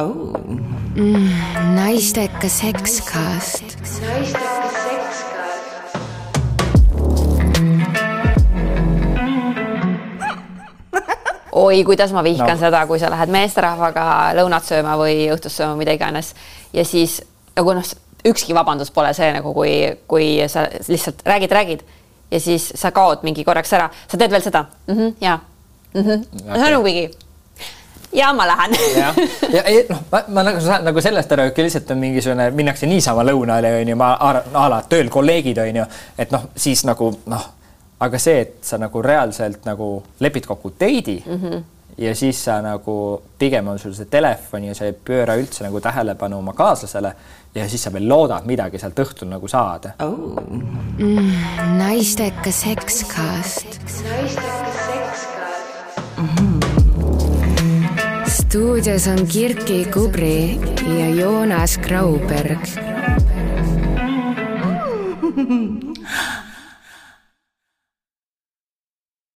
oh. mm,. naistekas sekskast. naistekas sekskast. oi, kuidas ma vihkan no. seda, kui sa lähed meesterahvaga lõunat sööma või õhtust sööma, mida iganes ja siis nagu noh, ükski vabandus pole see nagu, kui, kui sa lihtsalt räägid, räägid ja siis sa kaod mingi korraks ära, sa teed veel seda mm -hmm, ja mm -hmm. okay. see on nagu mingi ja ma lähen. ja, ja noh, ma, ma nagu saan nagu sellest aru, et lihtsalt on mingisugune, minnakse niisama lõunale onju, ma a la tööl kolleegid onju, et noh, siis nagu noh, aga see, et sa nagu reaalselt nagu lepid kokku date'i mm -hmm. ja siis sa nagu pigem on sul see telefon ja sa ei pööra üldse nagu tähelepanu oma kaaslasele ja siis sa veel loodad midagi sealt õhtul nagu saada oh.. Mm, naistekas sekskast. naistekas sekskast mm. -hmm stuudios on Kirki Kubri ja Joonas Grauberg.